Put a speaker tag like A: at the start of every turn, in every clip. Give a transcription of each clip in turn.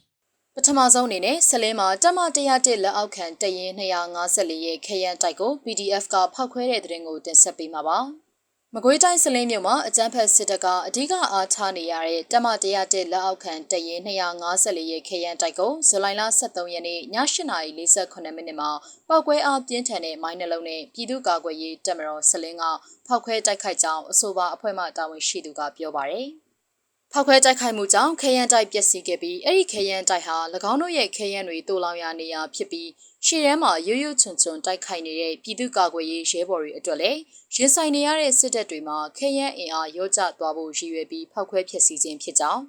A: ပ ထမဆုံးအနေနဲ့ဆလင်းမှာတက်မ101လက်အောက်ခံတရင်254ရဲ့ခရမ်းတိုက်ကို PDF ကဖောက်ခွဲတဲ့တဲ့ရင်ကိုတင်ဆက်ပေးမှာပါ။မကွေးတိုင်းဆလင်းမြို့မှာအကြမ်းဖက်စစ်တပ်ကအဓိကအားထားနေရတဲ့တက်မ101လက်အောက်ခံတရင်254ရဲ့ခရမ်းတိုက်ကိုဇူလိုင်လ23ရက်နေ့ည8:48မိနစ်မှာပောက်ကွဲအားပြင်းထန်တဲ့မိုင်းနှလုံးနဲ့ပြည်သူ့ကာကွယ်ရေးတပ်မတော်ဆလင်းကဖောက်ခွဲတိုက်ခိုက်ကြောင်းအဆိုပါအဖွဲ့မှတာဝန်ရှိသူကပြောပါရယ်။ ဖောက်ခွဲတိုက်ခိုက်မှုကြောင့်ခရမ်းတိုက်ပျက်စီးခဲ့ပြီးအဲ့ဒီခရမ်းတိုက်ဟာ၎င်းတို့ရဲ့ခရမ်းတွေတူလောင်ရာနေရာဖြစ်ပြီးရှေ့ထဲမှာရွရွချွန်ချွန်တိုက်ခိုက်နေတဲ့ပြည်သူ့ကာကွယ်ရေးရဲဘော်တွေအတွက်လည်းရင်ဆိုင်နေရတဲ့စစ်တပ်တွေမှာခရမ်းအင်အားရောကျသွားဖို့ရည်ရွယ်ပြီးဖောက်ခွဲဖျက်ဆီးခြင်းဖြစ်ကြောင်း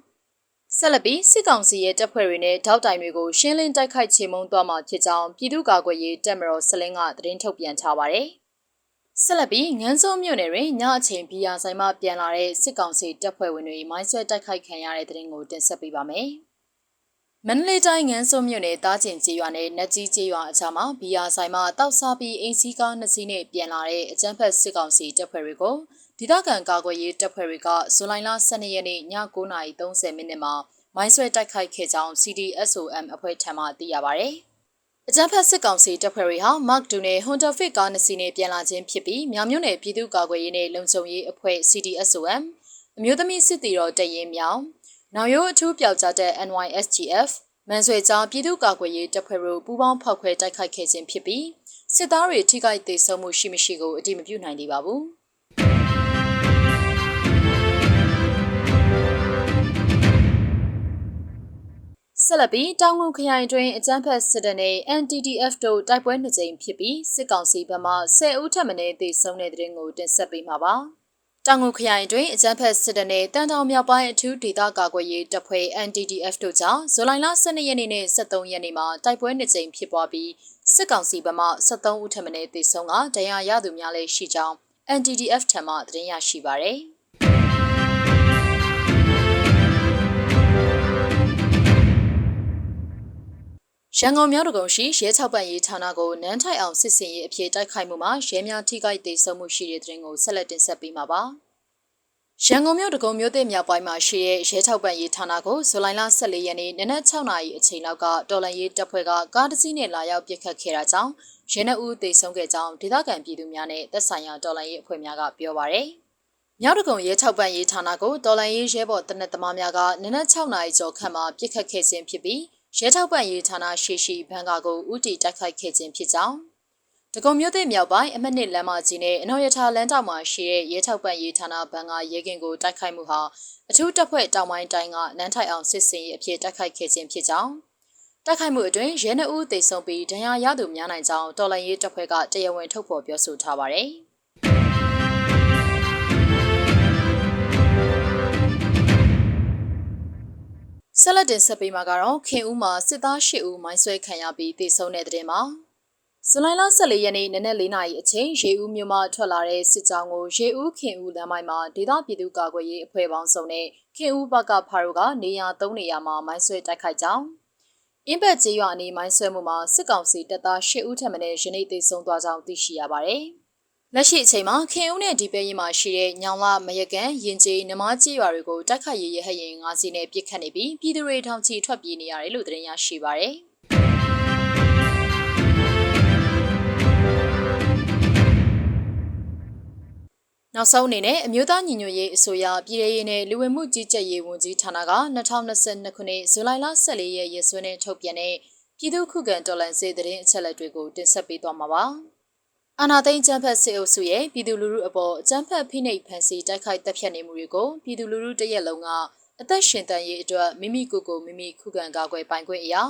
A: ဆက်လက်ပြီးစစ်ကောင်စီရဲ့တပ်ဖွဲ့တွေနဲ့ထောက်တိုင်တွေကိုရှင်းလင်းတိုက်ခိုက်ချေမှုန်းသွားမှာဖြစ်ကြောင်းပြည်သူ့ကာကွယ်ရေးတပ်မတော်စလင်းကသတင်းထုတ်ပြန်ထားပါတယ်။ ဆက်လက်ပြီးငန်းစုံမြို့နယ်တွင်ညအချိန်ဘီယာဆိုင်မှပြန်လာတဲ့စစ်ကောင်စီတပ်ဖွဲ့ဝင်တွေမိုင်းဆွဲတိုက်ခိုက်ခံရတဲ့တဲ့ရင်ကိုတင်ဆက်ပေးပါမယ်။မန္တလေးတိုင်းငန်းစုံမြို့နယ်တားကျင်ကျေးရွာနဲ့နတ်ကြီးကျေးရွာအကြားမှာဘီယာဆိုင်မှတောက်စားပြီးအင်စီကားနှစ်စီးနဲ့ပြန်လာတဲ့အကြမ်းဖက်စစ်ကောင်စီတပ်ဖွဲ့တွေကိုဒေသခံကာကွယ်ရေးတပ်ဖွဲ့တွေကဇူလိုင်လ12ရက်နေ့ည9:30မိနစ်မှာမိုင်းဆွဲတိုက်ခိုက်ခဲ့ကြောင်း CDSOM အဖွဲ့ထံမှသိရပါဗျ။ အကြမ်းဖက်စစ်ကောင်စီတပ်ဖွဲ့တွေဟာ Mark 2နဲ့ Honda Fit ကားနှစ်စီးနဲ့ပြန်လာခြင်းဖြစ်ပြီးမြောင်မြို့နယ်ပြည်သူ့ကာကွယ်ရေးနဲ့လုံခြုံရေးအဖွဲ့ CDSOM အမျိုးသမီးစစ်တီတော်တရင်မြောင်နောင်ရိုးအထူးပျောက်ကြားတဲ့ NYSGF မန်ဆွေကြားပြည်သူ့ကာကွယ်ရေးတပ်ဖွဲ့တို့ပူးပေါင်းဖောက်ခွဲတိုက်ခိုက်ခဲ့ခြင်းဖြစ်ပြီးစစ်သားတွေထိခိုက်ဒေဆုံးမှုရှိမရှိကိုအတိမပြုနိုင်သေးပါဘူး။ ဆက်လက်ပြီးတောင်ငူခရိုင်တွင်အကြမ်းဖက်စစ်တပ်နဲ့ NTDF တို့တိုက်ပွဲနှစ်ကြိမ်ဖြစ်ပြီးစစ်ကောင်စီဘက်မှ10ဦးထပ်မံသေဆုံးတဲ့တဲ့ရင်ကိုတင်ဆက်ပေးမှာပါ။တောင်ငူခရိုင်တွင်အကြမ်းဖက်စစ်တပ်နဲ့တန်တောင်မြောက်ပိုင်းအထူးဒေသကာကွယ်ရေးတပ်ဖွဲ့ NTDF တို့ကြောင့်ဇူလိုင်လ12ရက်နေ့နဲ့23ရက်နေ့မှာတိုက်ပွဲနှစ်ကြိမ်ဖြစ်ပွားပြီးစစ်ကောင်စီဘက်မှ73ဦးထပ်မံသေဆုံးကဒဏ်ရာရသူများလည်းရှိကြောင်း NTDF ထံမှသတင်းရရှိပါရယ်။ ရန်ကုန်မြို့တကုံရှိရဲ6ပတ်ရေးဌာနကိုနန်းထိုင်အောင်စစ်စင်ရေးအဖြစ်တိုက်ခိုက်မှုမှာရဲများထိခိုက်ဒေဆုံးမှုရှိတဲ့တဲ့ရင်ကိုဆက်လက်တင်ဆက်ပေးမှာပါ။ရန်ကုန်မြို့တကုံမြို့သစ်မြောက်ပိုင်းမှာရှိတဲ့ရဲ6ပတ်ရေးဌာနကိုဇူလိုင်လ14ရက်နေ့နနက်6နာရီအချိန်လောက်ကတော်လန်ရေးတပ်ဖွဲ့ကကားတစ်စီးနဲ့လာရောက်ပစ်ခတ်ခဲ့တာကြောင့်ရဲနှအူးဒေဆုံးခဲ့ကြောင်းဒေသခံပြည်သူများနဲ့သက်ဆိုင်ရာတော်လန်ရေးအဖွဲ့များကပြောပါရယ်။မြောက်တကုံရဲ6ပတ်ရေးဌာနကိုတော်လန်ရေးရဲဘော်တနက်သမားများကနနက်6နာရီကျော်ခန့်မှာပြစ်ခတ်ခဲ့ခြင်းဖြစ်ပြီး ရဲထောက်ပံ့ရေးဌာနရှိရှိဘန်ကာကိုဥတီတိုက်ခိုက်ခဲ့ခြင်းဖြစ်ကြောင်းတကုံမြို့သစ်မြောက်ပိုင်းအမှတ်နှစ်လမ်းမကြီးနဲ့အနော်ရထာလမ်းတောင်မှာရှိတဲ့ရဲထောက်ပံ့ရေးဌာနဘန်ကာရဲကင်ကိုတိုက်ခိုက်မှုဟာအထူးတပ်ဖွဲ့တောင်ပိုင်းတိုင်းကနန်းထိုင်အောင်စစ်စင်ရေးအဖြစ်တိုက်ခိုက်ခဲ့ခြင်းဖြစ်ကြောင်းတိုက်ခိုက်မှုအတွင်းရဲနှအုပ်သိဆုံးပြီးဒဏ်ရာရသူများနိုင်ကြောင်းတော်လှန်ရေးတပ်ဖွဲ့ကတရားဝင်ထုတ်ဖော်ပြောဆိုထားပါတယ်။ ဆက်လက်တင်ဆက်ပေးမှာကတော့ခင်ဦးမှာစစ်သား၈ဦးမိုင်းဆွဲခံရပြီးတေဆုံးတဲ့တဲ့တင်မှာဇူလိုင်လ14ရက်နေ့နနက်၄နာရီအချိန်ရေဦးမြို့မှထွက်လာတဲ့စစ်ကြောင်းကိုရေဦးခင်ဦးလမ်းမိုင်မှာဒေသပြည်သူ့ကာကွယ်ရေးအဖွဲ့ပေါင်းစုံနဲ့ခင်ဦးဘကဖာရိုကနေရာ၃နေရာမှာမိုင်းဆွဲတိုက်ခိုက်ကြောင်းအင်းဘက်ကျေးရွာအနီးမိုင်းဆွဲမှုမှာစစ်ကောင်စီတပ်သား၈ဦးထပ်မံယနေ့သေဆုံးသွားကြောင်းသိရှိရပါတယ်။ လက်ရှိအချိန်မှာခင်ဦးနဲ့ဒီပဲရင်မှာရှိတဲ့ညောင်လာမရကန်ရင်ကျေးနမကြီးရွာတွေကိုတိုက်ခတ်ရရဟရင်ငါးစီးနဲ့ပြစ်ခတ်နေပြီးပြည်သူတွေထောင်ချီထွက်ပြေးနေရတယ်လို့သတင်းရရှိပါရယ်နောက်ဆုံးအနေနဲ့အမျိုးသားညီညွတ်ရေးအစိုးရပြည်ထရေးနဲ့လူဝင်မှုကြီးကြပ်ရေးဝန်ကြီးဌာနက2022ခုနှစ်ဇူလိုင်လ14ရက်ရက်စွဲနဲ့ထုတ်ပြန်တဲ့ပြည်သူ့ခုခံတော်လှန်ရေးသတင်းအချက်အလက်တွေကိုတင်ဆက်ပေးသွားမှာပါ။ အာနာသိန်းကျန်းဖက်စစ်အုပ်စုရဲ့ပြည်သူလူထုအပေါ်ကျန်းဖက်ဖိနှိပ်ဖန်ဆီးတိုက်ခိုက်တပ်ဖြတ်နေမှုတွေကိုပြည်သူလူထုတရက်လုံးကအသက်ရှင်တန်ရေးအတွက်မိမိကိုယ်ကိုမိမိခုခံကာကွယ်ပိုင်ခွင့်အရာ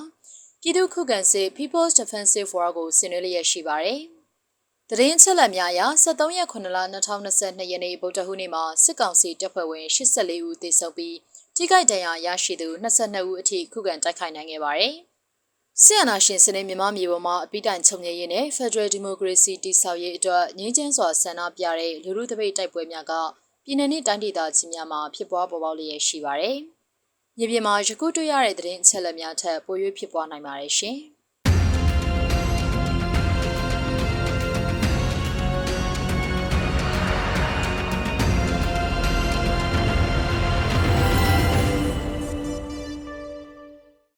A: ပြည်သူခုခံစစ် People's Defensive War ကိုဆင်နွှဲလျက်ရှိပါတယ်။တရင်ချက်လက်များအရ73ရက်9လ2022ရက်နေ့ဗုဒ္ဓဟူးနေ့မှာစစ်ကောင်စီတပ်ဖွဲ့ဝင်84ဦးသေဆုံးပြီးထိခိုက်ဒဏ်ရာရရှိသူ22ဦးအထိခုခံတိုက်ခိုက်နိုင်ခဲ့ပါတယ်။ ဆီယနာရှင်စနစ်မြန်မာမျိုးပေါ်မှာအပိတိုင်ချုပ်ငြိရေးနဲ့ Federal Democracy တည်ဆောက်ရေးအတွက်ငြင်းချမ်းစွာဆန္ဒပြတဲ့လူလူတပိတ်တိုက်ပွဲများကပြည်내နဲ့တိုင်းဒေသကြီးများမှာဖြစ်ပွားပေါ်ပေါက်လျက်ရှိပါတယ်။မြေပြင်မှာယခုတွေ့ရတဲ့သတင်းအချက်အလက်များထက်ပို၍ဖြစ်ပွားနိုင်ပါတယ်ရှင်။